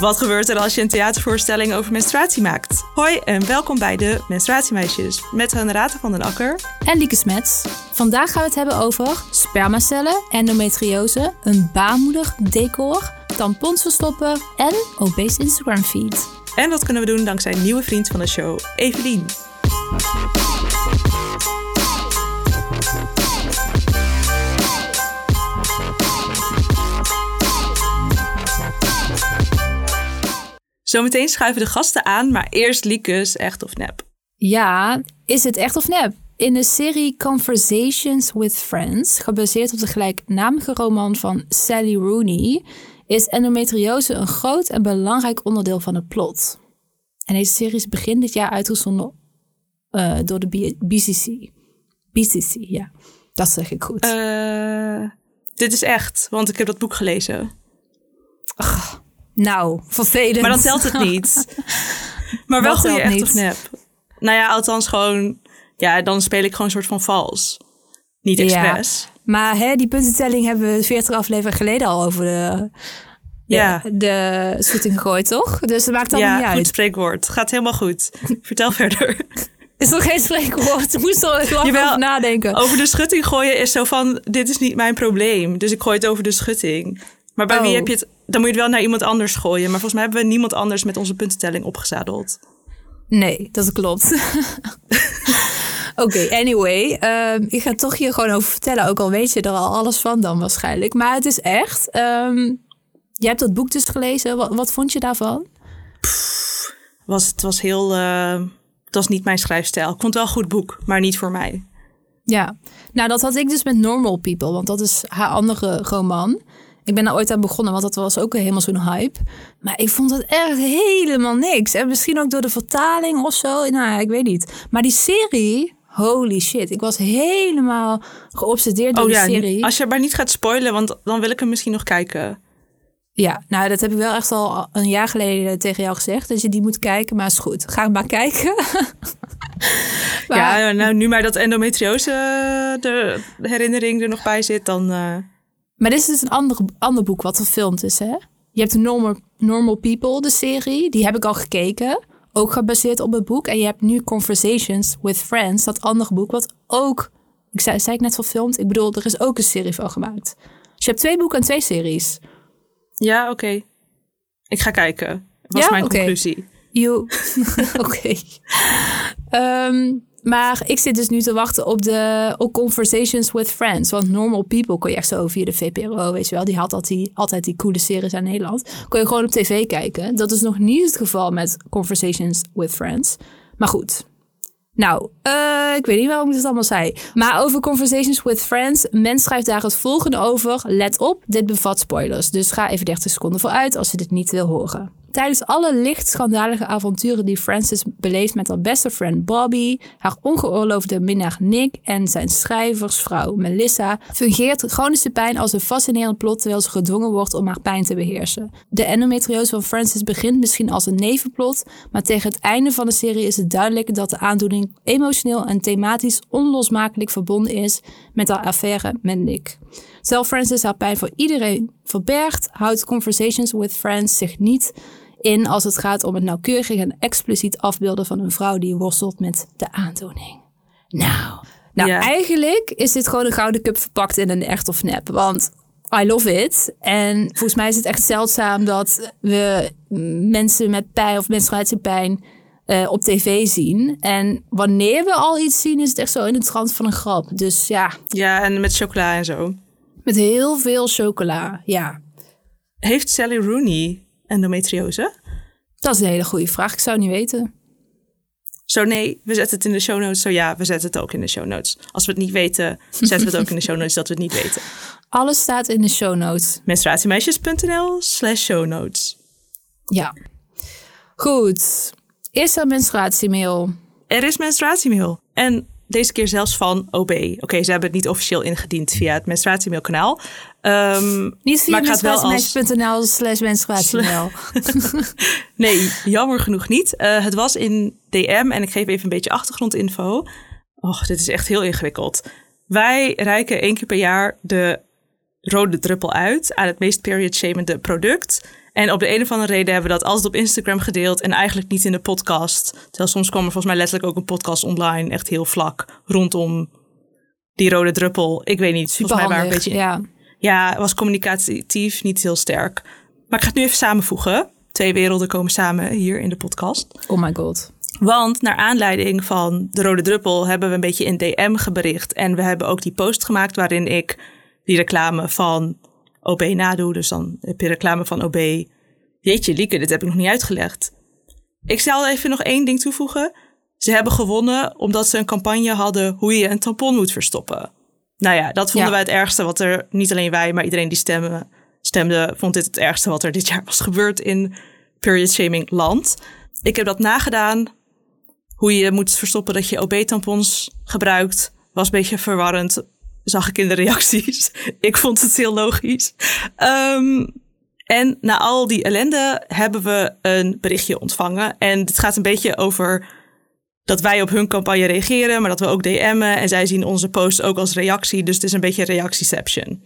Wat gebeurt er als je een theatervoorstelling over menstruatie maakt? Hoi en welkom bij de Menstruatiemeisjes met Renate van den Akker en Lieke Smets. Vandaag gaan we het hebben over spermacellen, endometriose, een baarmoeder, decor, tampons verstoppen en obese Instagram feed. En dat kunnen we doen dankzij een nieuwe vriend van de show, Evelien. Zometeen schuiven de gasten aan, maar eerst Liekes, echt of nep? Ja, is het echt of nep? In de serie Conversations with Friends, gebaseerd op de gelijknamige roman van Sally Rooney, is endometriose een groot en belangrijk onderdeel van het plot. En deze serie is begin dit jaar uitgezonden uh, door de BCC. BCC, ja. Dat zeg ik goed. Uh, dit is echt, want ik heb dat boek gelezen. Ach, nou, vervelend. Maar dan telt het niet. maar wel goede echt niet. of nep. Nou ja, althans gewoon... Ja, dan speel ik gewoon een soort van vals. Niet expres. Ja, maar hè, die puntentelling hebben we 40 afleveringen geleden al over de, ja. de, de schutting gegooid, toch? Dus dat maakt allemaal ja, niet uit. goed spreekwoord. Gaat helemaal goed. Vertel verder. Is nog geen spreekwoord. Ik moest er even over nadenken. Over de schutting gooien is zo van... dit is niet mijn probleem. Dus ik gooi het over de schutting. Maar bij wie oh. heb je het... Dan moet je het wel naar iemand anders gooien. Maar volgens mij hebben we niemand anders met onze puntentelling opgezadeld. Nee, dat klopt. Oké, anyway. Um, ik ga toch hier gewoon over vertellen. Ook al weet je er al alles van dan waarschijnlijk. Maar het is echt... Um, je hebt dat boek dus gelezen. Wat, wat vond je daarvan? was, het was heel... Uh, het was niet mijn schrijfstijl. Ik vond het wel een goed boek, maar niet voor mij. Ja, nou dat had ik dus met Normal People. Want dat is haar andere roman. Ik ben daar ooit aan begonnen, want dat was ook helemaal zo'n hype. Maar ik vond het echt helemaal niks. En misschien ook door de vertaling of zo. Nou, ik weet niet. Maar die serie, holy shit. Ik was helemaal geobsedeerd door oh, die ja, serie. Als je maar niet gaat spoilen, want dan wil ik hem misschien nog kijken. Ja, nou dat heb ik wel echt al een jaar geleden tegen jou gezegd. Dat je die moet kijken, maar is goed. Ga maar kijken. ja, nou nu maar dat endometriose de herinnering er nog bij zit, dan... Uh... Maar dit is dus een ander, ander boek wat gefilmd is, hè? Je hebt Normal, Normal People, de serie. Die heb ik al gekeken. Ook gebaseerd op het boek. En je hebt nu Conversations with Friends, dat andere boek, wat ook... Ik zei, zei ik net verfilmd? Ik bedoel, er is ook een serie van gemaakt. Dus je hebt twee boeken en twee series. Ja, oké. Ik ga kijken. Dat was mijn conclusie. Oké. Ehm, maar ik zit dus nu te wachten op de op Conversations with Friends. Want Normal People kon je echt zo via de VPRO, weet je wel. Die had altijd die, altijd die coole series aan Nederland. Kon je gewoon op tv kijken. Dat is nog niet het geval met Conversations with Friends. Maar goed, nou, uh, ik weet niet waarom ik dit allemaal zei. Maar over Conversations with Friends. Men schrijft daar het volgende over. Let op, dit bevat spoilers. Dus ga even 30 seconden vooruit als je dit niet wil horen. Tijdens alle licht schandalige avonturen die Frances beleeft met haar beste friend Bobby, haar ongeoorloofde minnaar Nick en zijn schrijversvrouw Melissa, fungeert chronische pijn als een fascinerend plot terwijl ze gedwongen wordt om haar pijn te beheersen. De endometriose van Frances begint misschien als een nevenplot, maar tegen het einde van de serie is het duidelijk dat de aandoening emotioneel en thematisch onlosmakelijk verbonden is met haar affaire met Nick. Terwijl Frances haar pijn voor iedereen verbergt, houdt Conversations with Friends zich niet in als het gaat om het nauwkeurig en expliciet afbeelden van een vrouw die worstelt met de aandoening. Nou, nou eigenlijk is dit gewoon een gouden cup verpakt in een echt of nep. Want I love it. En volgens mij is het echt zeldzaam dat we mensen met pijn of menstruatiepijn uh, op tv zien. En wanneer we al iets zien, is het echt zo in de trant van een grap. Dus ja. Ja, en met chocola en zo. Met heel veel chocola, ja. Heeft Sally Rooney endometriose? Dat is een hele goede vraag. Ik zou niet weten. Zo nee, we zetten het in de show notes. Zo ja, we zetten het ook in de show notes. Als we het niet weten, zetten we het ook in de show notes dat we het niet weten. Alles staat in de show notes. Menstruatiemeisjes.nl slash show notes. Ja. Goed. Is er menstruatiemail? Er is menstruatiemail. En deze keer zelfs van OB. Oké, ze hebben het niet officieel ingediend via het menstruatiemailkanaal. Um, niet via menstruatiemeisjes.nl als... slash menstruatiemail. nee, jammer genoeg niet. Uh, het was in DM en ik geef even een beetje achtergrondinfo. Och, dit is echt heel ingewikkeld. Wij reiken één keer per jaar de rode druppel uit aan het meest period shamende product. En op de een of andere reden hebben we dat altijd op Instagram gedeeld en eigenlijk niet in de podcast. Terwijl soms kwam er volgens mij letterlijk ook een podcast online, echt heel vlak, rondom die rode druppel. Ik weet niet, Super volgens mij waren een beetje... ja. Ja, was communicatief niet heel sterk. Maar ik ga het nu even samenvoegen. Twee werelden komen samen hier in de podcast. Oh my god. Want naar aanleiding van de rode druppel hebben we een beetje in DM gebericht. En we hebben ook die post gemaakt waarin ik die reclame van OB nadoe. Dus dan heb je reclame van OB. Jeetje, Lieke, dit heb ik nog niet uitgelegd. Ik zal even nog één ding toevoegen. Ze hebben gewonnen omdat ze een campagne hadden hoe je een tampon moet verstoppen. Nou ja, dat vonden Ja. wij het ergste wat er, niet alleen wij, maar iedereen die stemde, stemde, vond dit het ergste wat er dit jaar was gebeurd in period shaming land. Ik heb dat nagedaan. Hoe je moet verstoppen dat je OB-tampons gebruikt, was een beetje verwarrend. Zag ik in de reacties. ik vond het heel logisch. Ehm, en na al die ellende hebben we een berichtje ontvangen. En dit gaat een beetje over dat wij op hun campagne reageren, maar dat we ook DM'en. En zij zien onze post ook als reactie. Dus het is een beetje reactieception.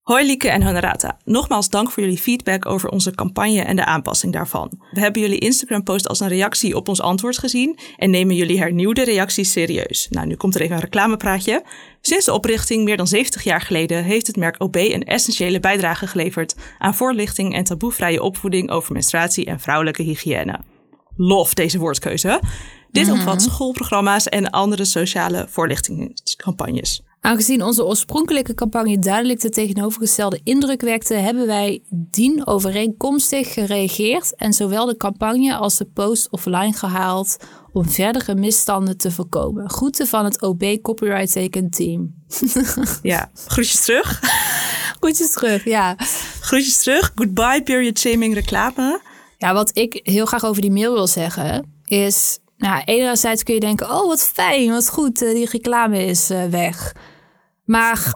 Hoi Lieke en Honorata. Nogmaals dank voor jullie feedback over onze campagne en de aanpassing daarvan. We hebben jullie Instagram-post als een reactie op ons antwoord gezien en nemen jullie hernieuwde reacties serieus. Nou, nu komt er even een reclamepraatje. Sinds de oprichting meer dan 70 jaar geleden heeft het merk OB een essentiële bijdrage geleverd aan voorlichting en taboevrije opvoeding over menstruatie en vrouwelijke hygiëne. Lof deze woordkeuze. Dit omvat schoolprogramma's en andere sociale voorlichtingscampagnes. Aangezien onze oorspronkelijke campagne duidelijk de tegenovergestelde indruk wekte, hebben wij dien overeenkomstig gereageerd en zowel de campagne als de post offline gehaald om verdere misstanden te voorkomen. Groeten van het OB Copyright Taken team. Ja, groetjes terug. Groetjes terug, ja. Groetjes terug. Goodbye period shaming reclame. Ja, wat ik heel graag over die mail wil zeggen is... Nou, enerzijds kun je denken, oh wat fijn, wat goed, eh, die reclame is eh, weg. Maar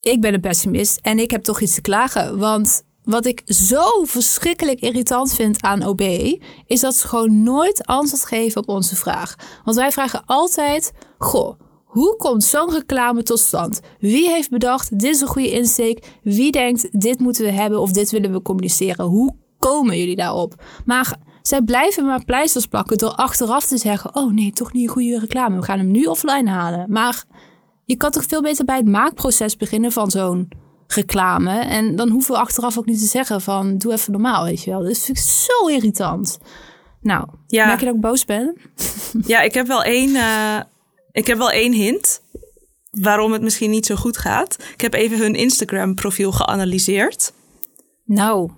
ik ben een pessimist en ik heb toch iets te klagen. Want wat ik zo verschrikkelijk irritant vind aan OB... is dat ze gewoon nooit antwoord geven op onze vraag. Want wij vragen altijd, goh... Hoe komt zo'n reclame tot stand? Wie heeft bedacht, dit is een goede insteek? Wie denkt, dit moeten we hebben of dit willen we communiceren? Hoe komen jullie daarop? Maar zij blijven maar pleisters plakken door achteraf te zeggen... oh nee, toch niet een goede reclame. We gaan hem nu offline halen. Maar je kan toch veel beter bij het maakproces beginnen van zo'n reclame. En dan hoeven we achteraf ook niet te zeggen van... doe even normaal, weet je wel. Dat vind ik zo irritant. Nou, Ja. merk je dat ik boos ben? Ja, ik heb wel één, eh, ik heb wel één hint waarom het misschien niet zo goed gaat. Ik heb even hun Instagram profiel geanalyseerd. Nou,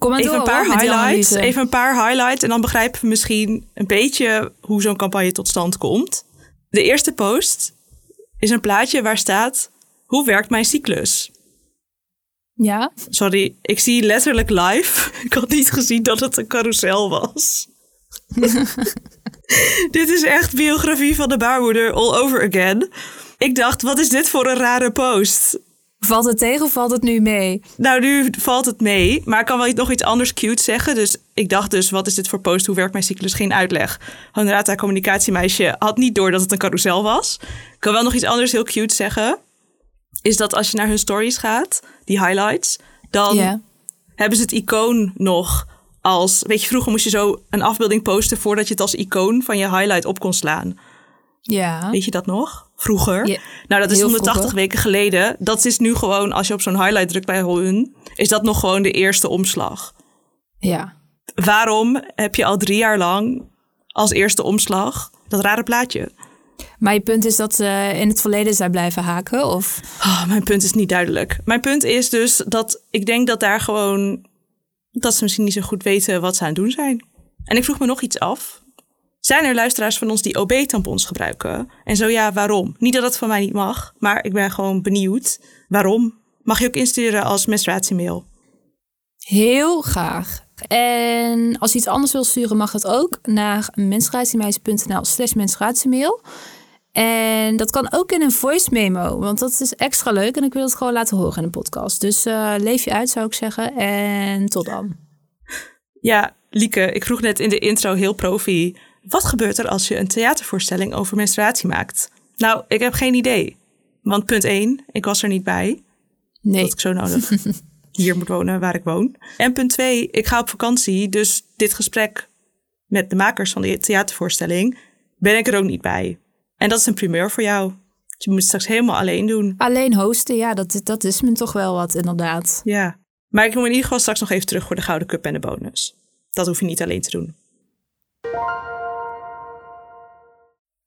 kom Even door een paar hoor, highlights. Even een paar highlights en dan begrijpen we misschien een beetje hoe zo'n campagne tot stand komt. De eerste post is een plaatje waar staat: Hoe werkt mijn cyclus? Ja, Sorry, ik zie letterlijk live. Ik had niet gezien dat het een carousel was. dit is echt biografie van de baarmoeder all over again. Ik dacht, wat is dit voor een rare post? Valt het tegen of valt het nu mee? Nou, nu valt het mee, maar ik kan wel nog iets anders cute zeggen. Dus ik dacht dus, wat is dit voor post? Hoe werkt mijn cyclus? Geen uitleg. Honorata, communicatiemeisje, had niet door dat het een carousel was. Ik kan wel nog iets anders heel cute zeggen. Is dat als je naar hun stories gaat, die highlights, dan hebben ze het icoon nog als... Weet je, vroeger moest je zo een afbeelding posten voordat je het als icoon van je highlight op kon slaan. Ja. Weet je dat nog? Vroeger. Ja, nou, dat is heel 180 vroeger. weken geleden. Dat is nu gewoon, als je op zo'n highlight drukt bij hun, is dat nog gewoon de eerste omslag. Ja. Waarom heb je al drie jaar lang als eerste omslag dat rare plaatje? Maar je punt is dat ze in het verleden zijn blijven haken? Of? Oh, mijn punt is niet duidelijk. Mijn punt is dus dat ik denk dat daar gewoon... dat ze misschien niet zo goed weten wat ze aan het doen zijn. En ik vroeg me nog iets af. Zijn er luisteraars van ons die OB-tampons gebruiken? En zo ja, waarom? Niet dat het van mij niet mag, maar ik ben gewoon benieuwd. Waarom? Mag je ook insturen als menstruatiemail? Heel graag. En als je iets anders wil sturen, mag dat ook naar menstruatiemeisje.nl slash menstruatiemail. En dat kan ook in een voice memo, want dat is extra leuk en ik wil het gewoon laten horen in een podcast. Dus eh, leef je uit, zou ik zeggen. En tot dan. Ja, Lieke, ik vroeg net in de intro heel profi. Wat gebeurt er als je een theatervoorstelling over menstruatie maakt? Nou, ik heb geen idee. Want punt 1, ik was er niet bij. Nee. Dat ik zo nodig. hier moet wonen waar ik woon. En punt twee, ik ga op vakantie, dus dit gesprek met de makers van de theatervoorstelling ben ik er ook niet bij. En dat is een primeur voor jou. Je moet het straks helemaal alleen doen. Alleen hosten, ja, dat, dat is me toch wel wat, inderdaad. Ja. Maar ik moet in ieder geval straks nog even terug voor de Gouden Cup en de bonus. Dat hoef je niet alleen te doen.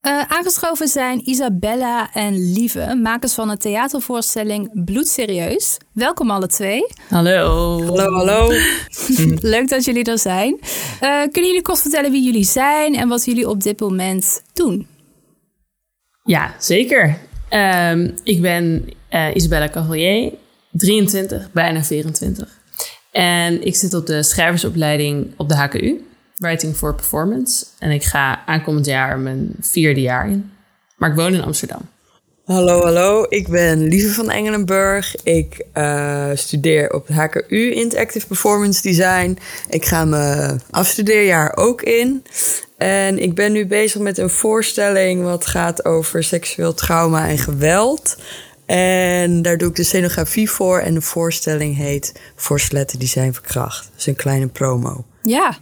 Uh, aangeschoven zijn Isabella en Lieve, makers van de theatervoorstelling Bloedserieus. Welkom alle twee. Hallo. Hallo, hallo. Leuk dat jullie er zijn. Uh, kunnen jullie kort vertellen wie jullie zijn en wat jullie op dit moment doen? Ja, zeker. Um, ik ben uh, Isabella Cavalier, 23, bijna 24. En ik zit op de schrijversopleiding op de HKU. Writing for Performance. En ik ga aankomend jaar mijn vierde jaar in. Maar ik woon in Amsterdam. Hallo, hallo. Ik ben Lieve van Engelenburg. Ik uh, studeer op het HKU Interactive Performance Design. Ik ga mijn afstudeerjaar ook in. En ik ben nu bezig met een voorstelling wat gaat over seksueel trauma en geweld. En daar doe ik de scenografie voor. En de voorstelling heet Voorsteletten die zijn verkracht. Dat is een kleine promo. Ja,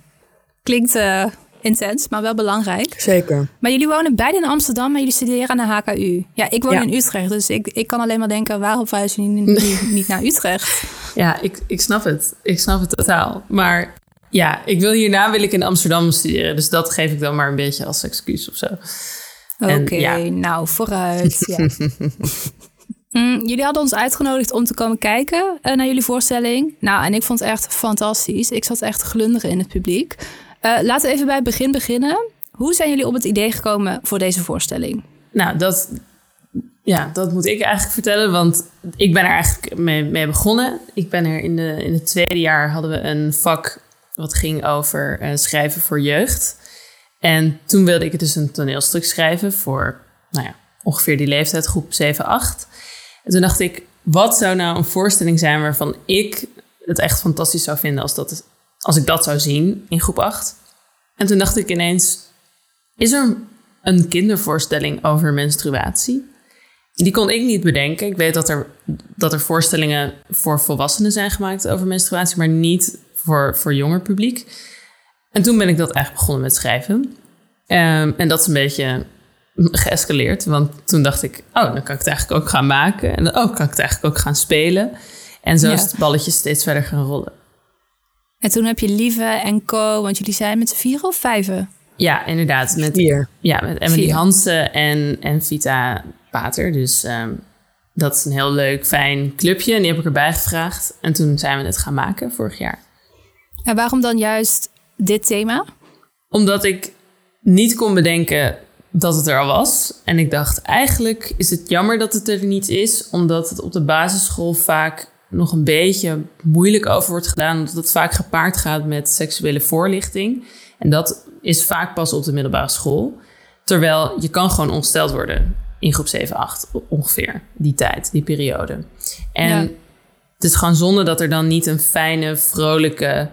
Klinkt uh, intens, maar wel belangrijk. Zeker. Maar jullie wonen beide in Amsterdam, maar jullie studeren aan de HKU. Ja, ik woon in Utrecht, dus ik, ik kan alleen maar denken... waarom verhuizen jullie niet, niet naar Utrecht? Ja, ik, ik snap het. Ik snap het totaal. Maar ja, ik wil hierna wil ik in Amsterdam studeren. Dus dat geef ik dan maar een beetje als excuus of zo. Oké, ja. nou vooruit. Ja. Mm, jullie hadden ons uitgenodigd om te komen kijken uh, naar jullie voorstelling. Nou, en ik vond het echt fantastisch. Ik zat echt te glunderen in het publiek. Uh, laten we even bij het begin beginnen. Hoe zijn jullie op het idee gekomen voor deze voorstelling? Nou, dat, ja, dat moet ik eigenlijk vertellen, want ik ben er eigenlijk mee, begonnen. Ik ben er in, de, in het tweede jaar hadden we een vak wat ging over uh, schrijven voor jeugd. En toen wilde ik dus een toneelstuk schrijven voor nou ja, ongeveer die leeftijd, groep 7, 8. En toen dacht ik, wat zou nou een voorstelling zijn waarvan ik het echt fantastisch zou vinden als, dat, als ik dat zou zien in groep 8? En toen dacht ik ineens, is er een kindervoorstelling over menstruatie? Die kon ik niet bedenken. Ik weet dat er, dat er voorstellingen voor volwassenen zijn gemaakt over menstruatie, maar niet voor, voor jonger publiek. En toen ben ik dat eigenlijk begonnen met schrijven. Um, en dat is een beetje geëscaleerd. Want toen dacht ik, oh, dan kan ik het eigenlijk ook gaan maken. En dan oh, kan ik het eigenlijk ook gaan spelen. En zo is het balletje steeds verder gaan rollen. En toen heb je Lieve en Co, want jullie zijn met z'n vier of vijven? Ja, inderdaad. Met, vier. Ja, met Emily vier. Hansen en, en Vita Pater. Dus um, dat is een heel leuk, fijn clubje. En die heb ik erbij gevraagd. En toen zijn we het gaan maken vorig jaar. En waarom dan juist dit thema? Omdat ik niet kon bedenken dat het er al was. En ik dacht, eigenlijk is het jammer dat het er niet is, omdat het op de basisschool vaak nog een beetje moeilijk over wordt gedaan, omdat het vaak gepaard gaat met seksuele voorlichting. En dat is vaak pas op de middelbare school. Terwijl je kan gewoon ongesteld worden in groep 7, 8 ongeveer, die tijd, die periode. En ja. het is gewoon zonde dat er dan niet een fijne, vrolijke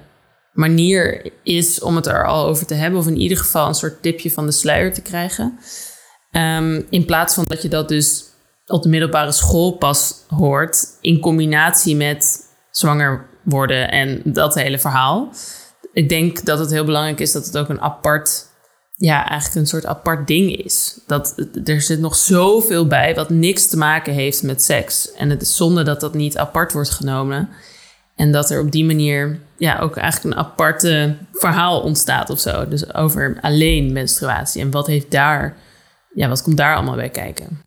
manier is om het er al over te hebben. Of in ieder geval een soort tipje van de sluier te krijgen. Um, in plaats van dat je dat dus op de middelbare school pas hoort. In combinatie met zwanger worden en dat hele verhaal. Ik denk dat het heel belangrijk is dat het ook een apart. Ja, eigenlijk een soort apart ding is. Dat er zit nog zoveel bij wat niks te maken heeft met seks. En het is zonde dat dat niet apart wordt genomen. En dat er op die manier ja, ook eigenlijk een aparte verhaal ontstaat of zo. Dus over alleen menstruatie. En wat heeft daar, ja, wat komt daar allemaal bij kijken?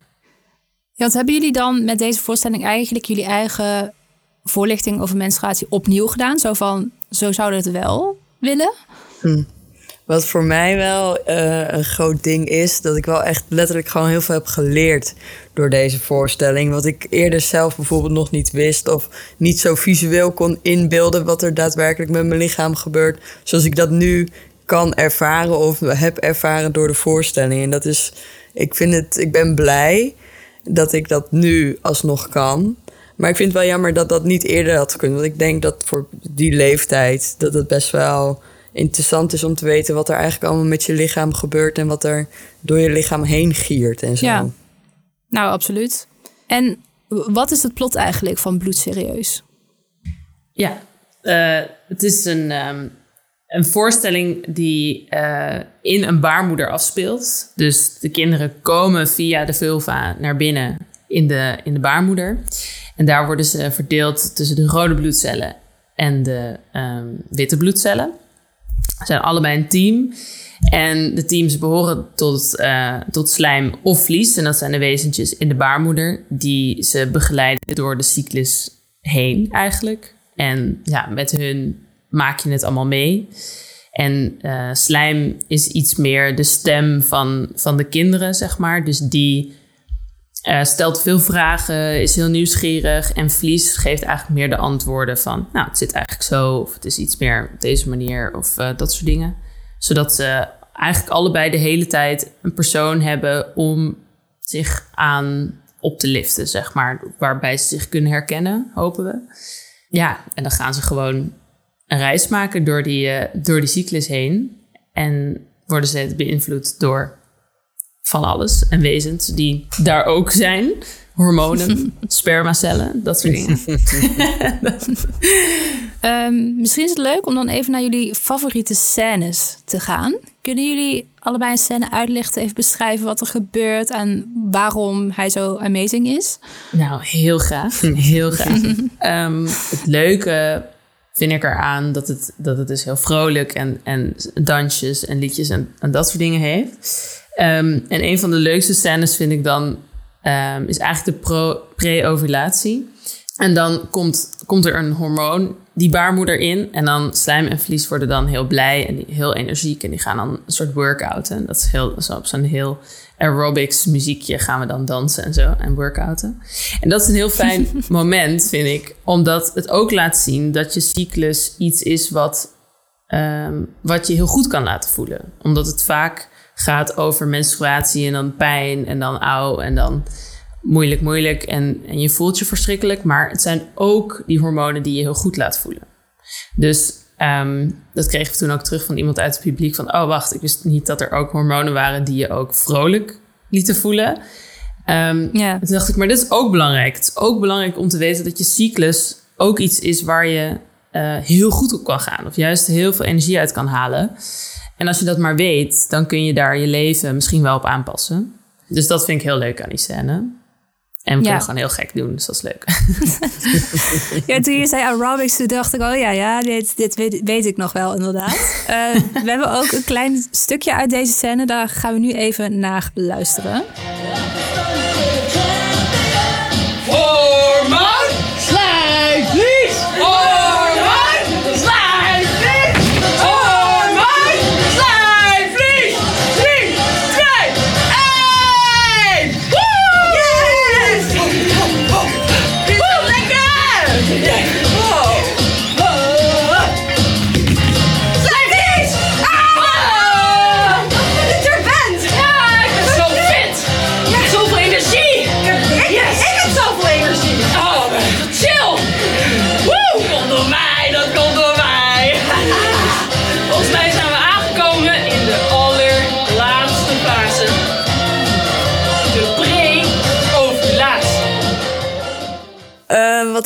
Wat hebben jullie dan met deze voorstelling eigenlijk jullie eigen voorlichting over menstruatie opnieuw gedaan? Zo van, zo zouden we het wel willen? Hm. Wat voor mij wel uh, een groot ding is, dat ik wel echt letterlijk gewoon heel veel heb geleerd door deze voorstelling. Wat ik eerder zelf bijvoorbeeld nog niet wist of niet zo visueel kon inbeelden wat er daadwerkelijk met mijn lichaam gebeurt. Zoals ik dat nu kan ervaren of heb ervaren door de voorstelling. En dat is, ik vind het, ik ben blij dat ik dat nu alsnog kan. Maar ik vind het wel jammer dat dat niet eerder had kunnen. Want ik denk dat voor die leeftijd dat het best wel interessant is om te weten wat er eigenlijk allemaal met je lichaam gebeurt en wat er door je lichaam heen giert en zo. Ja, nou absoluut. En wat is het plot eigenlijk van Bloedserieus? Ja, uh, het is een, um, een voorstelling die uh, in een baarmoeder afspeelt. Dus de kinderen komen via de vulva naar binnen in de, in de baarmoeder. En daar worden ze verdeeld tussen de rode bloedcellen en de um, witte bloedcellen. Ze zijn allebei een team. En de teams behoren tot, uh, tot slijm of vlies. En dat zijn de wezentjes in de baarmoeder die ze begeleiden door de cyclus heen eigenlijk. En ja, met hun maak je het allemaal mee. En uh, slijm is iets meer de stem van, van de kinderen, zeg maar. Dus die uh, stelt veel vragen, is heel nieuwsgierig. En Vlies geeft eigenlijk meer de antwoorden van... nou, het zit eigenlijk zo, of het is iets meer op deze manier, of uh, dat soort dingen. Zodat ze eigenlijk allebei de hele tijd een persoon hebben om zich aan op te liften, zeg maar. Waarbij ze zich kunnen herkennen, hopen we. Ja, en dan gaan ze gewoon een reis maken door die, uh, door die cyclus heen. En worden ze beïnvloed door van alles en wezens die daar ook zijn. Hormonen, spermacellen, dat soort dingen. um, misschien is het leuk om dan even naar jullie favoriete scènes te gaan. Kunnen jullie allebei een scène uitlichten, even beschrijven wat er gebeurt en waarom hij zo amazing is? Nou, heel graag. Heel graag. um, het leuke vind ik eraan dat het, dat het dus heel vrolijk en, en dansjes en liedjes en, dat soort dingen heeft. Um, en een van de leukste scènes vind ik dan um, is eigenlijk de pre-ovulatie. En dan komt, komt er een hormoon, die baarmoeder in. En dan slijm en vlies worden dan heel blij en heel energiek. En die gaan dan een soort workouten. Dat is heel, zo op zo'n heel aerobics muziekje gaan we dan dansen en zo. En workouten. En dat is een heel fijn moment, vind ik. Omdat het ook laat zien dat je cyclus iets is wat, um, wat je heel goed kan laten voelen. Omdat het vaak gaat over menstruatie en dan pijn en dan auw en dan moeilijk, moeilijk en, en je voelt je verschrikkelijk. Maar het zijn ook die hormonen die je heel goed laat voelen. Dus um, dat kregen we toen ook terug van iemand uit het publiek van... oh, wacht, ik wist niet dat er ook hormonen waren die je ook vrolijk lieten voelen. Um, ja. Toen dacht ik, maar dit is ook belangrijk. Het is ook belangrijk om te weten dat je cyclus ook iets is waar je uh, heel goed op kan gaan. Of juist heel veel energie uit kan halen. En als je dat maar weet, dan kun je daar je leven misschien wel op aanpassen. Dus dat vind ik heel leuk aan die scène. En we kunnen gewoon heel gek doen, dus dat is leuk. ja, toen je zei aerobics, toen dacht ik, oh ja, ja, dit, dit weet, weet ik nog wel inderdaad. uh, we hebben ook een klein stukje uit deze scène, daar gaan we nu even naar luisteren.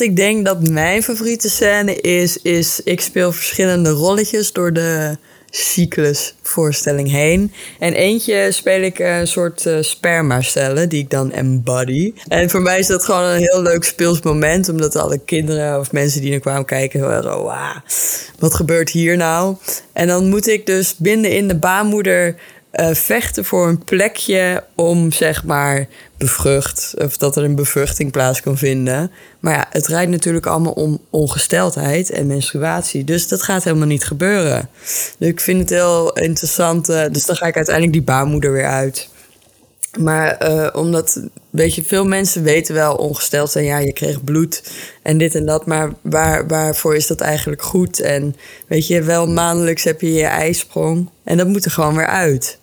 Ik denk dat mijn favoriete scène is, is ik speel verschillende rolletjes door de cyclusvoorstelling heen. En eentje speel ik een soort uh, spermacellen die ik dan embody. En voor mij is dat gewoon een heel leuk speels moment, omdat alle kinderen of mensen die er kwamen kijken, zo, wow, wat gebeurt hier nou? En dan moet ik dus binnen in de baarmoeder uh, vechten voor een plekje om zeg maar bevrucht, of dat er een bevruchting plaats kan vinden. Maar ja, het rijdt natuurlijk allemaal om ongesteldheid en menstruatie. Dus dat gaat helemaal niet gebeuren. Dus ik vind het heel interessant. Uh, dus dan ga ik uiteindelijk die baarmoeder weer uit. Maar uh, omdat, weet je, veel mensen weten wel ongesteld zijn. Ja, je kreeg bloed en dit en dat. Maar waar, waarvoor is dat eigenlijk goed? En weet je, wel maandelijks heb je je ijsprong. En dat moet er gewoon weer uit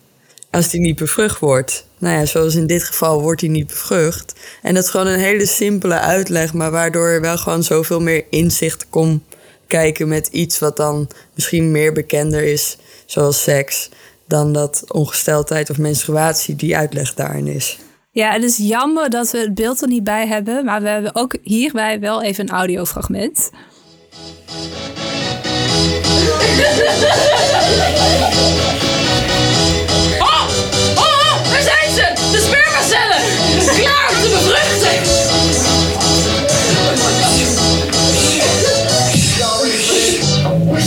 als die niet bevrucht wordt. Nou ja, zoals in dit geval wordt die niet bevrucht. En dat is gewoon een hele simpele uitleg, maar waardoor er wel gewoon zoveel meer inzicht komt kijken met iets wat dan misschien meer bekender is, zoals seks, dan dat ongesteldheid of menstruatie die uitleg daarin is. Ja, het is jammer dat we het beeld er niet bij hebben, maar we hebben ook hierbij wel even een audiofragment. spermacellen! Klaar om te bevruchten!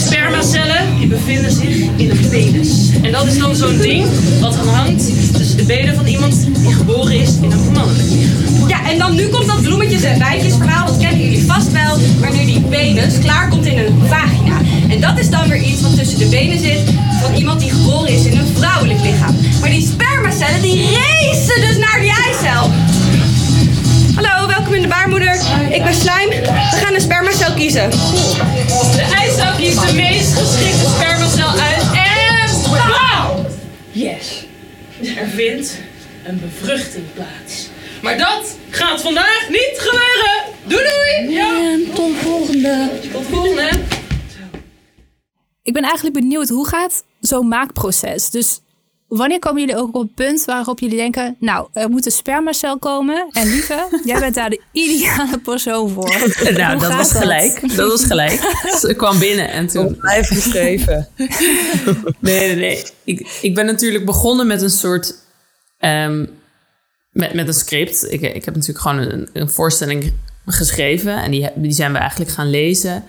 Spermacellen bevinden zich in een penis. En dat is dan zo'n ding wat hangt tussen de benen van iemand die geboren is in een mannelijk lichaam. Ja, en dan nu komt dat bloemetjes- en bijtjesverhaal. Dat kennen jullie vast wel. Wanneer die penis klaar komt in een vagina. En dat is dan weer iets wat tussen de benen zit van iemand die geboren is in een vrouwelijk lichaam. Maar die spermacellen die racen dus naar die eicel. Hallo, welkom in de baarmoeder. Ik ben Slijm. We gaan een spermacel kiezen. De eicel kiest de meest geschikte spermacel uit en bam! Yes. Er vindt een bevruchting plaats. Maar dat gaat vandaag niet gebeuren. Doei doei! Ja. En tot volgende. Tot volgende. Ik ben eigenlijk benieuwd, hoe gaat zo'n maakproces? Dus wanneer komen jullie ook op het punt waarop jullie denken... nou, er moet een spermacel komen. En lieve, jij bent daar de ideale persoon voor. Nou, dat was gelijk. Dat was gelijk. Ze kwam binnen en toen... Blijf geschreven. Nee, nee, nee. Ik, ik ben natuurlijk begonnen met een soort... ehm, met, met een script. Ik, ik heb natuurlijk gewoon een, een voorstelling geschreven. En die, die zijn we eigenlijk gaan lezen.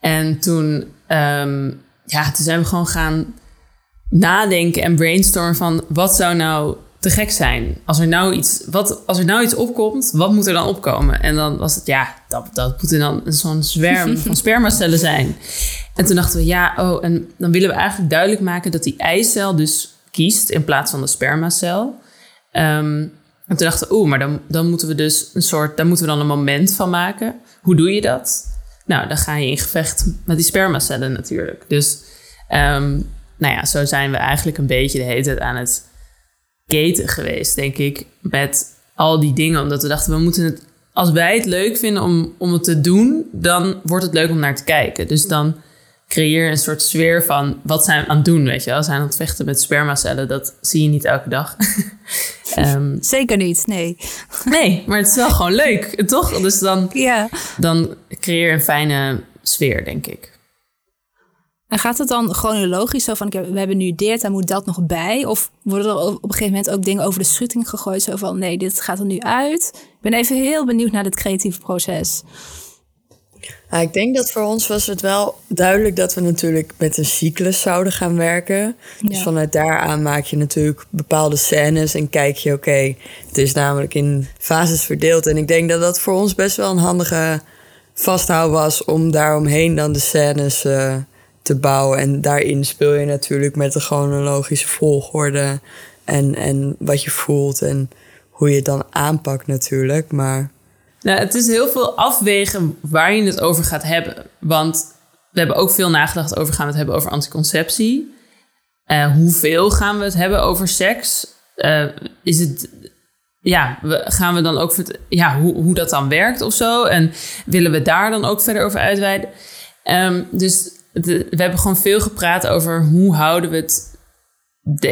En toen, ehm, ja, toen zijn we gewoon gaan nadenken en brainstormen van... wat zou nou te gek zijn? Als er nou iets, wat, als er nou iets opkomt, wat moet er dan opkomen? En dan was het, ja, dat, dat moet er dan zo'n zwerm van spermacellen zijn. En toen dachten we, ja, oh, en dan willen we eigenlijk duidelijk maken dat die eicel dus kiest in plaats van de spermacel. Ehm, en toen dachten we, oeh, maar dan, dan moeten we dus een soort, daar moeten we dan een moment van maken. Hoe doe je dat? Nou, dan ga je in gevecht met die spermacellen natuurlijk. Dus, ehm, nou ja, zo zijn we eigenlijk een beetje de hele tijd aan het gaten geweest, denk ik, met al die dingen. Omdat we dachten, we moeten het, als wij het leuk vinden om, om het te doen, dan wordt het leuk om naar te kijken. Dus dan creëer een soort sfeer van, wat zijn we aan het doen, weet je wel? We zijn aan het vechten met spermacellen, dat zie je niet elke dag. Ehm, Zeker niet, nee. nee, maar het is wel gewoon leuk, toch? Dus dan, Ja. dan creëer je een fijne sfeer, denk ik. En gaat het dan chronologisch zo van, ik heb- we hebben nu dit, daar moet dat nog bij? Of worden er op een gegeven moment ook dingen over de schutting gegooid? Zo van, nee, dit gaat er nu uit. Ik ben even heel benieuwd naar dit creatieve proces. Ja, ik denk dat voor ons was het wel duidelijk dat we natuurlijk met een cyclus zouden gaan werken. Dus vanuit daaraan maak je natuurlijk bepaalde scènes en kijk je, oké, het is namelijk in fases verdeeld. En ik denk dat dat voor ons best wel een handige vasthoud was om daaromheen dan de scènes eh, te bouwen. En daarin speel je natuurlijk met de chronologische volgorde en, en wat je voelt en hoe je het dan aanpakt natuurlijk. Maar Nou, het is heel veel afwegen waar je het over gaat hebben. Want we hebben ook veel nagedacht over gaan we het hebben over anticonceptie. Eh, hoeveel gaan we het hebben over seks? Eh, is het, ja, we, gaan we dan ook ja, hoe, hoe dat dan werkt of zo? En willen we daar dan ook verder over uitweiden? Ehm, dus we hebben gewoon veel gepraat over hoe houden we het.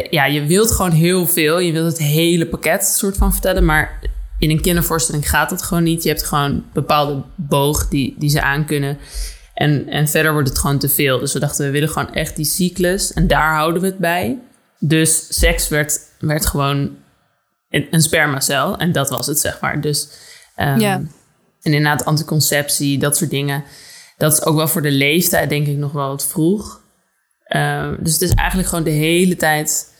Ja, je wilt gewoon heel veel. Je wilt het hele pakket soort van vertellen. Maar in een kindervoorstelling gaat dat gewoon niet. Je hebt gewoon een bepaalde boog die, die ze aankunnen. En, en verder wordt het gewoon te veel. Dus we dachten, we willen gewoon echt die cyclus. En daar houden we het bij. Dus seks werd, werd gewoon een, een spermacel. En dat was het, zeg maar. Dus, ehm, Ja. En inderdaad, anticonceptie, dat soort dingen. Dat is ook wel voor de leeftijd, denk ik, nog wel wat vroeg. Ehm, dus het is eigenlijk gewoon de hele tijd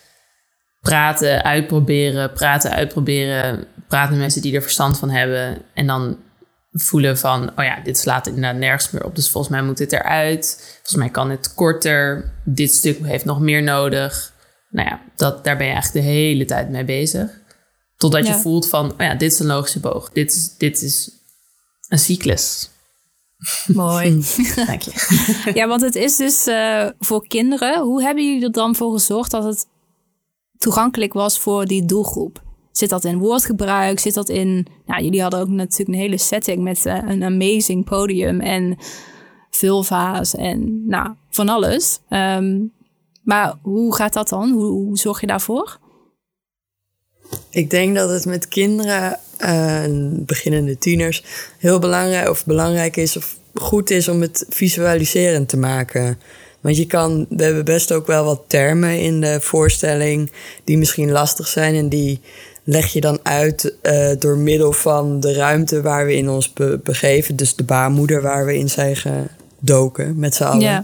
praten, uitproberen, praten, uitproberen. Praten met mensen die er verstand van hebben. En dan voelen van, oh ja, dit slaat inderdaad nergens meer op. Dus volgens mij moet dit eruit. Volgens mij kan het korter. Dit stuk heeft nog meer nodig. Nou ja, dat, daar ben je eigenlijk de hele tijd mee bezig. Totdat je voelt van, oh ja, dit is een logische boog. Dit is, dit is een cyclus. Mooi. Dank je. ja, want het is dus eh, voor kinderen. Hoe hebben jullie er dan voor gezorgd dat het toegankelijk was voor die doelgroep? Zit dat in woordgebruik? Zit dat in... Nou, jullie hadden ook natuurlijk een hele setting met eh, een amazing podium en vulva's en nou, van alles. Ehm, maar hoe gaat dat dan? Hoe, zorg je daarvoor? Ik denk dat het met kinderen, eh, beginnende tieners, heel belangrijk of belangrijk is of goed is om het visualiserend te maken. Want je kan, we hebben best ook wel wat termen in de voorstelling die misschien lastig zijn. En die leg je dan uit uh, door middel van de ruimte waar we in ons be begeven. Dus de baarmoeder waar we in zijn gedoken met z'n allen.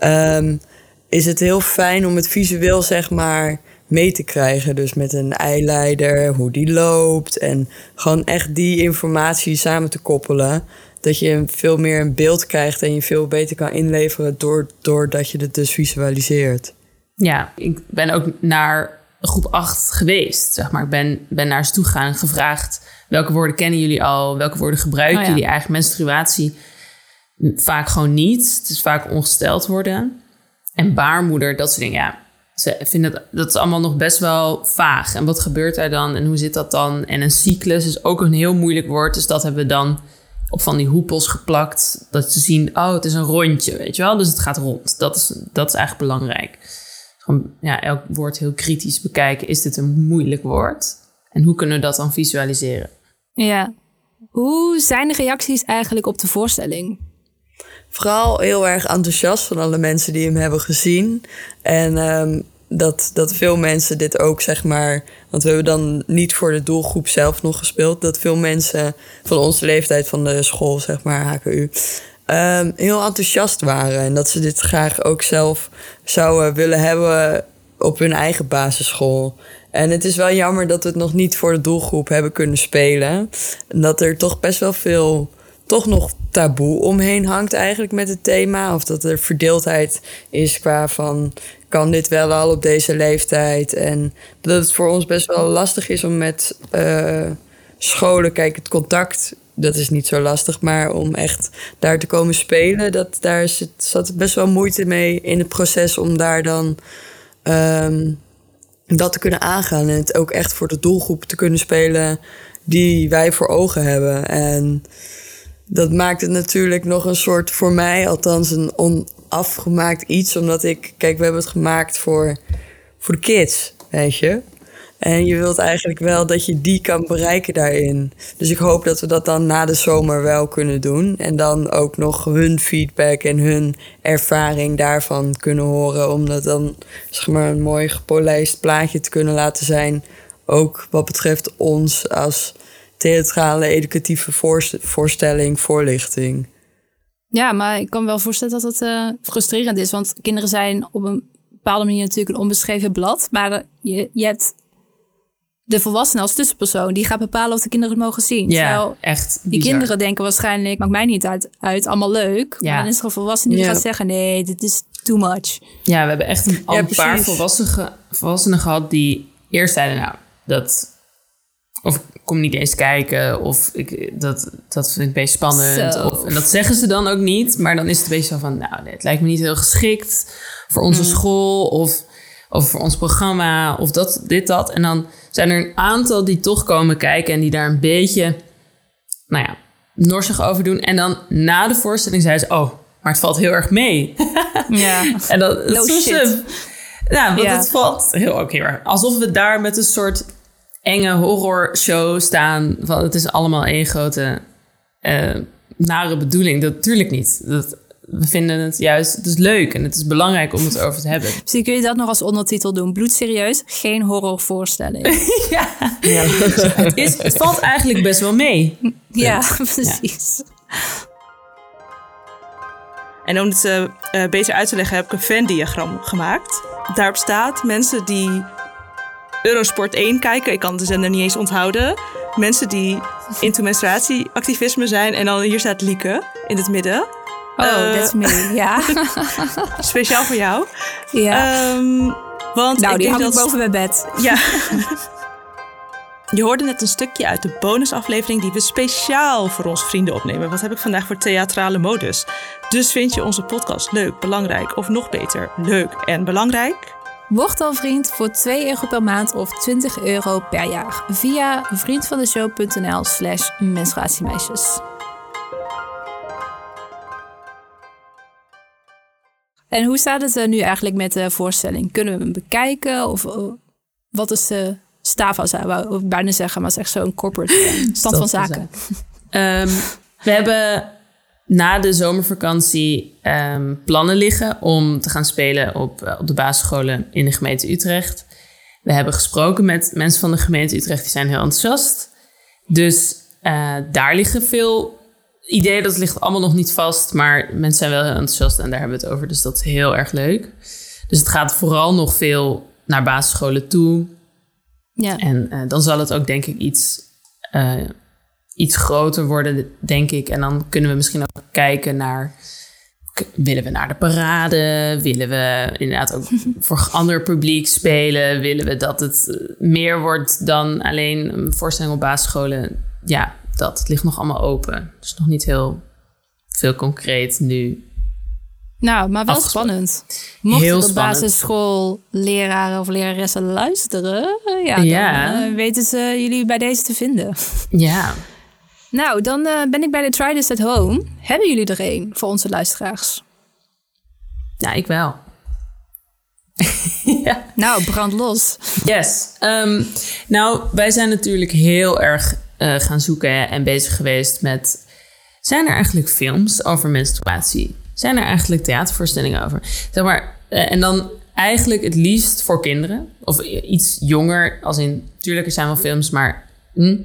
Ja. Um, is het heel fijn om het visueel zeg maar mee te krijgen. Dus met een eileider, hoe die loopt. En gewoon echt die informatie samen te koppelen. Dat je veel meer een beeld krijgt en je veel beter kan inleveren door, doordat je het dus visualiseert. Ja, ik ben ook naar groep 8 geweest. Zeg maar. Ik ben, ben naar ze toe gegaan gevraagd... welke woorden kennen jullie al? Welke woorden gebruiken oh jullie eigenlijk? Menstruatie vaak gewoon niet. Het is vaak ongesteld worden. En baarmoeder, dat soort dingen. Ja, ze vinden dat, dat is allemaal nog best wel vaag. En wat gebeurt er dan en hoe zit dat dan? En een cyclus is ook een heel moeilijk woord. Dus dat hebben we dan op van die hoepels geplakt. Dat ze zien, oh, het is een rondje, weet je wel. Dus het gaat rond. Dat is, dat is eigenlijk belangrijk. Ja, elk woord heel kritisch bekijken. Is dit een moeilijk woord? En hoe kunnen we dat dan visualiseren? Ja. Hoe zijn de reacties eigenlijk op de voorstelling? vooral heel erg enthousiast van alle mensen die hem hebben gezien. En um, dat, dat veel mensen dit ook, zeg maar. Want we hebben dan niet voor de doelgroep zelf nog gespeeld. Dat veel mensen van onze leeftijd van de school, zeg maar, HKU. Ehm, heel enthousiast waren. En dat ze dit graag ook zelf zouden willen hebben op hun eigen basisschool. En het is wel jammer dat we het nog niet voor de doelgroep hebben kunnen spelen. En dat er toch best wel veel toch nog taboe omheen hangt eigenlijk met het thema. Of dat er verdeeldheid is qua van kan dit wel al op deze leeftijd. En dat het voor ons best wel lastig is om met uh, scholen, kijk, het contact, dat is niet zo lastig. Maar om echt daar te komen spelen, dat, daar zat best wel moeite mee in het proces om daar dan um, dat te kunnen aangaan. En het ook echt voor de doelgroep te kunnen spelen die wij voor ogen hebben. En dat maakt het natuurlijk nog een soort, voor mij althans, een onafgemaakt iets. Omdat ik, kijk, we hebben het gemaakt voor, voor de kids, weet je. En je wilt eigenlijk wel dat je die kan bereiken daarin. Dus ik hoop dat we dat dan na de zomer wel kunnen doen. En dan ook nog hun feedback en hun ervaring daarvan kunnen horen. Om dat dan zeg maar, een mooi gepolijst plaatje te kunnen laten zijn. Ook wat betreft ons als theatrale, educatieve voorstelling, voorlichting. Ja, maar ik kan wel voorstellen dat het uh, frustrerend is. Want kinderen zijn op een bepaalde manier natuurlijk een onbeschreven blad. Maar je, je hebt de volwassenen als tussenpersoon. Die gaat bepalen of de kinderen het mogen zien. Ja, Terwijl echt Die kinderen denken waarschijnlijk, maakt mij niet uit, uit allemaal leuk. Ja. Maar dan is er een volwassene die gaat zeggen, nee, dit is too much. Ja, we hebben echt een, al een paar volwassenen, volwassenen gehad die eerst zeiden, nou, dat of kom niet eens kijken. Of ik, dat, dat vind ik best spannend. Of, en dat zeggen ze dan ook niet. Maar dan is het een beetje zo van... Nou, het lijkt me niet heel geschikt voor onze mm. school. Of, of voor ons programma. Of dat, dit, dat. En dan zijn er een aantal die toch komen kijken... en die daar een beetje, nou ja, norsig over doen. En dan na de voorstelling zei ze... Oh, maar het valt heel erg mee. Ja. en dat, no shit. Nou, want het valt heel, ook heel erg... Alsof we daar met een soort enge horrorshow staan. Van, het is allemaal één grote uh, nare bedoeling. Dat natuurlijk niet. Dat, we vinden het juist, het is leuk en het is belangrijk om het over te hebben. Misschien kun je dat nog als ondertitel doen. Bloedserieus, geen horrorvoorstelling. ja, ja. het, is, het valt eigenlijk best wel mee. Ja, precies. En om het uh, beter uit te leggen heb ik een Venn-diagram gemaakt. Daarop staat mensen die Eurosport 1 kijken. Ik kan de zender niet eens onthouden. Mensen die into menstruatieactivisme zijn. En dan hier staat Lieke in het midden. Oh, uh, that's me, ja. speciaal voor jou. Ja. Um, want nou, die hangt boven mijn bed. Ja. Je hoorde net een stukje uit de bonusaflevering die we speciaal voor onze vrienden opnemen. Wat heb ik vandaag voor theatrale modus? Dus vind je onze podcast leuk, belangrijk of nog beter, leuk en belangrijk? Word dan vriend voor 2 euro per maand of 20 euro per jaar via vriendvandeshow.nl slash menstruatiemeisjes. En hoe staat het nu eigenlijk met de voorstelling? Kunnen we hem bekijken? Of oh, wat is de stava, zou ik bijna zeggen, maar het is echt zo'n corporate stand van zaken. Um, we hebben na de zomervakantie ehm, plannen liggen om te gaan spelen op, eh, op de basisscholen in de gemeente Utrecht. We hebben gesproken met mensen van de gemeente Utrecht, die zijn heel enthousiast. Dus eh, daar liggen veel ideeën, dat ligt allemaal nog niet vast, maar mensen zijn wel heel enthousiast en daar hebben we het over, dus dat is heel erg leuk. Dus het gaat vooral nog veel naar basisscholen toe. Ja. En eh, dan zal het ook denk ik iets, eh, iets groter worden, denk ik. En dan kunnen we misschien ook kijken naar... Willen we naar de parade? Willen we inderdaad ook voor ander publiek spelen? Willen we dat het meer wordt dan alleen een voorstelling op basisscholen? Ja, dat. Het ligt nog allemaal open. Dus nog niet heel veel concreet nu. Nou, maar wel Afgesproken. spannend. Mochten Heel de spannend. basisschoolleraren of leraressen luisteren, ja, Ja. dan eh, weten ze jullie bij deze te vinden. Ja, Nou, dan eh, ben ik bij de Try This at Home. Hebben jullie er een voor onze luisteraars? ja ik wel. ja. Nou, brand los. Yes. Ehm, nou, wij zijn natuurlijk heel erg eh, gaan zoeken en bezig geweest met... Zijn er eigenlijk films over menstruatie? Zijn er eigenlijk theatervoorstellingen over? Zeg maar, eh, en dan eigenlijk het liefst voor kinderen. Of iets jonger, als in... Tuurlijk, er zijn wel films, maar... hm.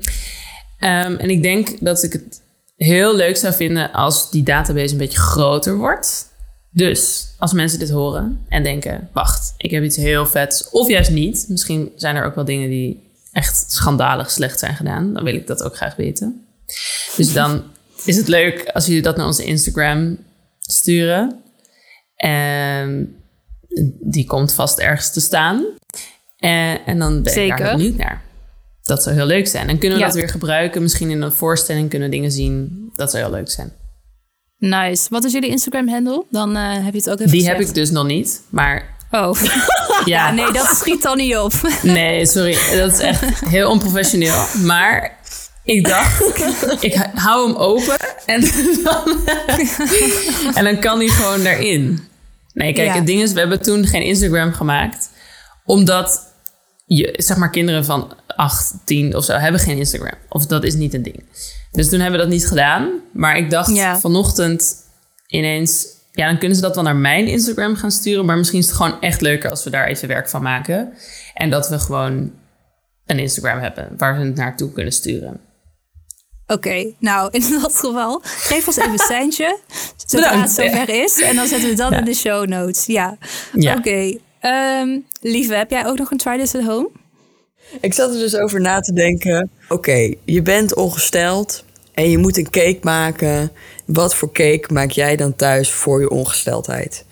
Ehm, en ik denk dat ik het heel leuk zou vinden als die database een beetje groter wordt. Dus als mensen dit horen en denken: wacht, ik heb iets heel vets, of juist niet. Misschien zijn er ook wel dingen die echt schandalig slecht zijn gedaan. Dan wil ik dat ook graag weten. Dus dan is het leuk als jullie dat naar onze Instagram sturen. En die komt vast ergens te staan. En, en dan ben ik daar benieuwd naar. Dat zou heel leuk zijn. En kunnen we Ja. dat weer gebruiken? Misschien in een voorstelling kunnen we dingen zien. Dat zou heel leuk zijn. Nice. Wat is jullie Instagram-handle? Dan eh, heb je het ook even Die heb ik dus nog niet. Maar Oh, ja, nee, dat schiet dan niet op. Nee, sorry. Dat is echt heel onprofessioneel. Maar ik dacht, ik hou hem open en dan, en dan kan hij gewoon daarin. Nee, kijk, Ja. het ding is, we hebben toen geen Instagram gemaakt. Omdat, je, zeg maar, kinderen van 8, 10 of zo hebben geen Instagram. Of dat is niet een ding. Dus toen hebben we dat niet gedaan. Maar ik dacht Ja. vanochtend ineens... Ja, dan kunnen ze dat wel naar mijn Instagram gaan sturen. Maar misschien is het gewoon echt leuker als we daar even werk van maken. En dat we gewoon een Instagram hebben waar ze het naartoe kunnen sturen. Oké, nou in dat geval, geef ons even een seintje. Zodra het zover is. En dan zetten we dat Ja. in de show notes. Ja, Ja. oké. Ehm, lieve, heb jij ook nog een Try This at Home? Ik zat er dus over na te denken. Oké, je bent ongesteld en je moet een cake maken. Wat voor cake maak jij dan thuis voor je ongesteldheid?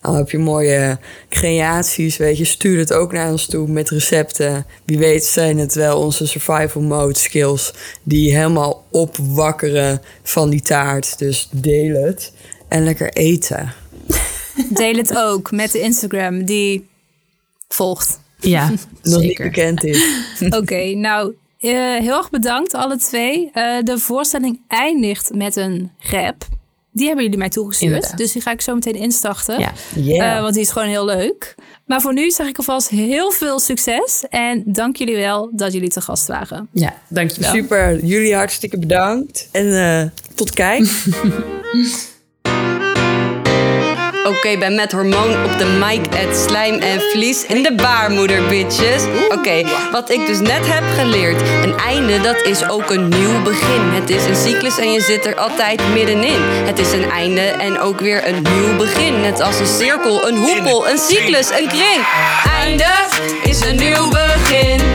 Dan heb je mooie creaties, weet je. Stuur het ook naar ons toe met recepten. Wie weet zijn het wel onze survival mode skills... die helemaal opwakkeren van die taart. Dus deel het en lekker eten. Deel het ook met de Instagram die volgt. Ja, Nog niet bekend is. Oké, nou eh, heel erg bedankt alle twee. Eh, de voorstelling eindigt met een rap. Die hebben jullie mij toegestuurd. Inderdaad. Dus die ga ik zo meteen instarten. Ja. Yeah. Eh, want die is gewoon heel leuk. Maar voor nu zeg ik alvast heel veel succes. En dank jullie wel dat jullie te gast waren. ja, dankjewel. Super, jullie hartstikke bedankt. En eh, tot kijk. Oké, ben met hormoon op de mic, het slijm en vlies in de baarmoeder, bitches. Oké, wat ik dus net heb geleerd. Een einde, dat is ook een nieuw begin. Het is een cyclus en je zit er altijd middenin. Het is een einde en ook weer een nieuw begin. Net als een cirkel, een hoepel, een cyclus, een kring. Einde is een nieuw begin.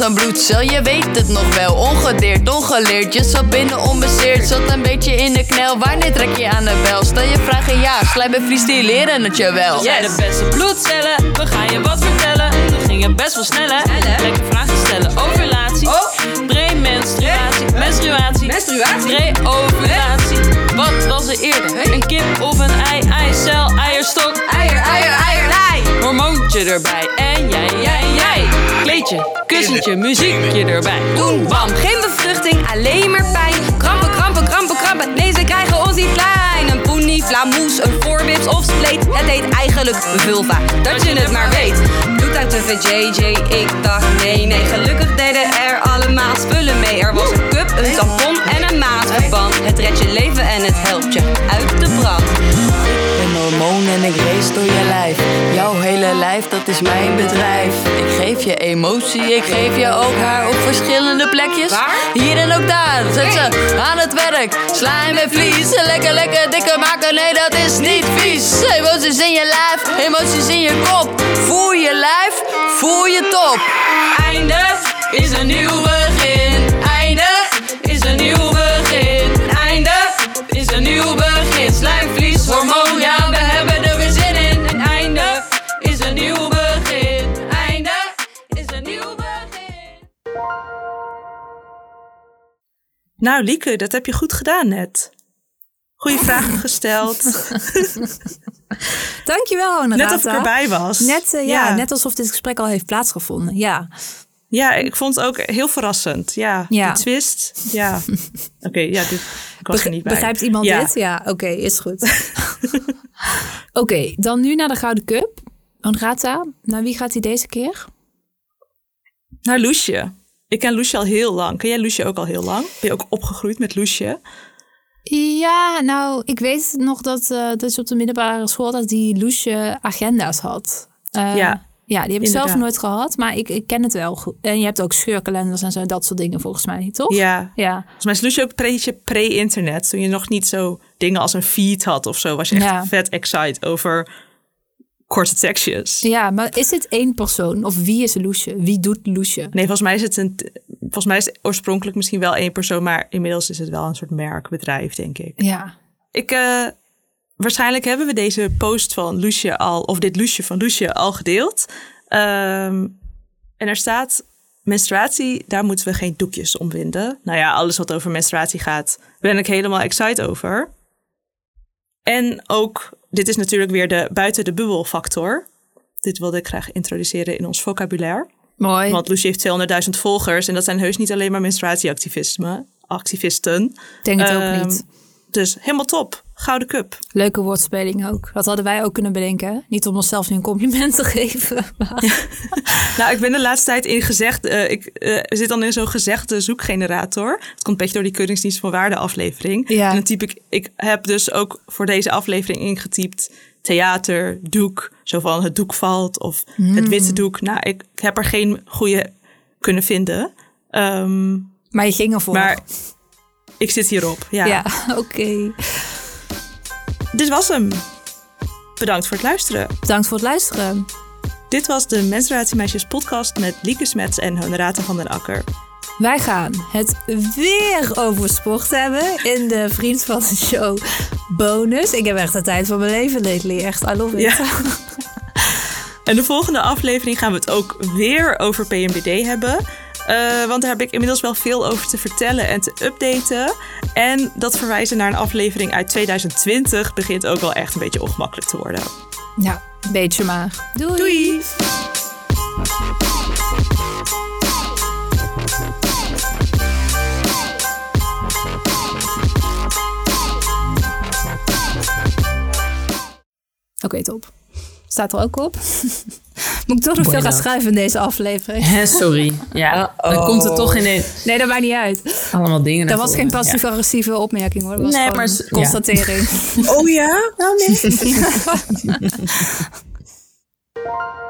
Als een bloedcel, je weet het nog wel. Ongedeerd, ongeleerd, je zat binnen onbezeerd. Zat een beetje in de knel, wanneer trek je aan de bel? Stel je vragen ja, slijm en vlies die leren het je wel. We zijn de beste bloedcellen, we gaan je wat vertellen. We gingen best wel snel hè. Lekker vragen stellen over relaties. Oh. Premenstruatie, menstruatie. Menstruatie? Pre-ovulatie. Wat was er eerder? Een kip of een ei, eicel, eierstok. Eier, eier, eier, ei. Hormoontje erbij. En jij, jij, jij. Kleedje, kussentje, muziekje erbij. Doen bam, geen bevruchting, alleen maar pijn. Krampen, krampen, krampen, krampen. Nee, ze krijgen ons niet klein. Een poenie, flamoes, een voorbips of spleet. Het heet eigenlijk vulva, dat je het maar weet. Doet uit de VJJ, ik dacht nee, nee. Gelukkig deden er allemaal spullen mee. Er was een cup, een tampon en een maatverband. Het redt je leven en het helpt je uit en ik race door je lijf. Jouw hele lijf, dat is mijn bedrijf. Ik geef je emotie, ik geef je ook haar op verschillende plekjes. Waar? Hier en ook daar, zet ze aan het werk. Slijm en vlies, lekker, lekker dikker maken, nee dat is niet vies. Emoties in je lijf, emoties in je kop. Voel je lijf, voel je top. Einde is een nieuw Nou, Lieke, dat heb je goed gedaan net. Goeie vragen gesteld. Dankjewel, Net Renata. of ik erbij was. Net, eh, ja, net alsof dit gesprek al heeft plaatsgevonden. Ja, Ja, ik vond het ook heel verrassend. Ja, Ja. de twist. Ja. Oké, ja, dit, ik was er niet bij. begrijpt iemand Ja. dit? Ja, oké, is goed. oké, dan nu naar de Gouden Cup. Renata, naar wie gaat hij deze keer? Naar Loesje. Ik ken Loesje al heel lang. Ken jij Loesje ook al heel lang? Ben je ook opgegroeid met Loesje? Ja, nou, ik weet nog dat, eh dat je op de middelbare school dat die loesje agenda's had. Eh, Ja, Ja, die heb ik zelf nooit gehad, maar ik, ik ken het wel goed. En je hebt ook scheurkalenders en zo, dat soort dingen volgens mij, toch? Ja. Ja, Volgens mij is Loesje ook pre-internet. Toen je nog niet zo dingen als een feed had of zo. Was je echt Ja. vet excited over korte tekstjes. ja, maar is dit één persoon? Of wie is loesje? Wie doet loesje? Nee, volgens mij is het een. Volgens mij is het oorspronkelijk misschien wel één persoon, maar inmiddels is het wel een soort merkbedrijf, denk ik. Ja, Ik, eh, waarschijnlijk hebben we deze post van Loesje al, of dit Loesje van Loesje al gedeeld. Ehm, en er staat: menstruatie, daar moeten we geen doekjes om winden. Nou ja, alles wat over menstruatie gaat, ben ik helemaal excited over. En ook, dit is natuurlijk weer de buiten de bubbel factor. Dit wilde ik graag introduceren in ons vocabulaire. mooi. Want Lucie heeft 200.000 volgers en dat zijn heus niet alleen maar menstruatieactivisten. Activisten. Denk het ook Ehm, niet. Dus helemaal top. Gouden cup. Leuke woordspeling ook. Dat hadden wij ook kunnen bedenken. Niet om onszelf nu een compliment te geven. maar- Nou, ik ben de laatste tijd in gezegd. eh, ik eh, zit dan in zo'n gezegde zoekgenerator. Het komt een beetje door die Keuringsdienst van Waarde aflevering. Ja. En dan typ ik. Ik heb dus ook voor deze aflevering ingetypt. Theater, doek. Zo van het doek valt. Of het witte doek. Nou, ik heb er geen goede kunnen vinden. Ehm, maar je ging ervoor. maar ik zit hierop. Ja. ja, oké. Dit was hem. Bedankt voor het luisteren. Bedankt voor het luisteren. Dit was de Menstruatiemeisjes podcast met Lieke Smets en Honorata van den Akker. Wij gaan het weer over sport hebben in de Vriend van de Show bonus. Ik heb echt de tijd van mijn leven lately. Echt, I love it. Ja. En de volgende aflevering gaan we het ook weer over PMDD hebben. Eh, want daar heb ik inmiddels wel veel over te vertellen en te updaten. En dat verwijzen naar een aflevering uit 2020 begint ook wel echt een beetje ongemakkelijk te worden. Ja, een beetje maar. Doei. Doei! Oké, top. Staat er ook op. Moet ik toch nog veel gaan Bueno. schrijven in deze aflevering? Hè, sorry. Ja, dan komt het toch in Nee, dat maakt niet uit. allemaal dingen Dat was geen passief-agressieve opmerking hoor. Dat was Nee, maar een s- ja. constatering. Oh ja? Nou nee.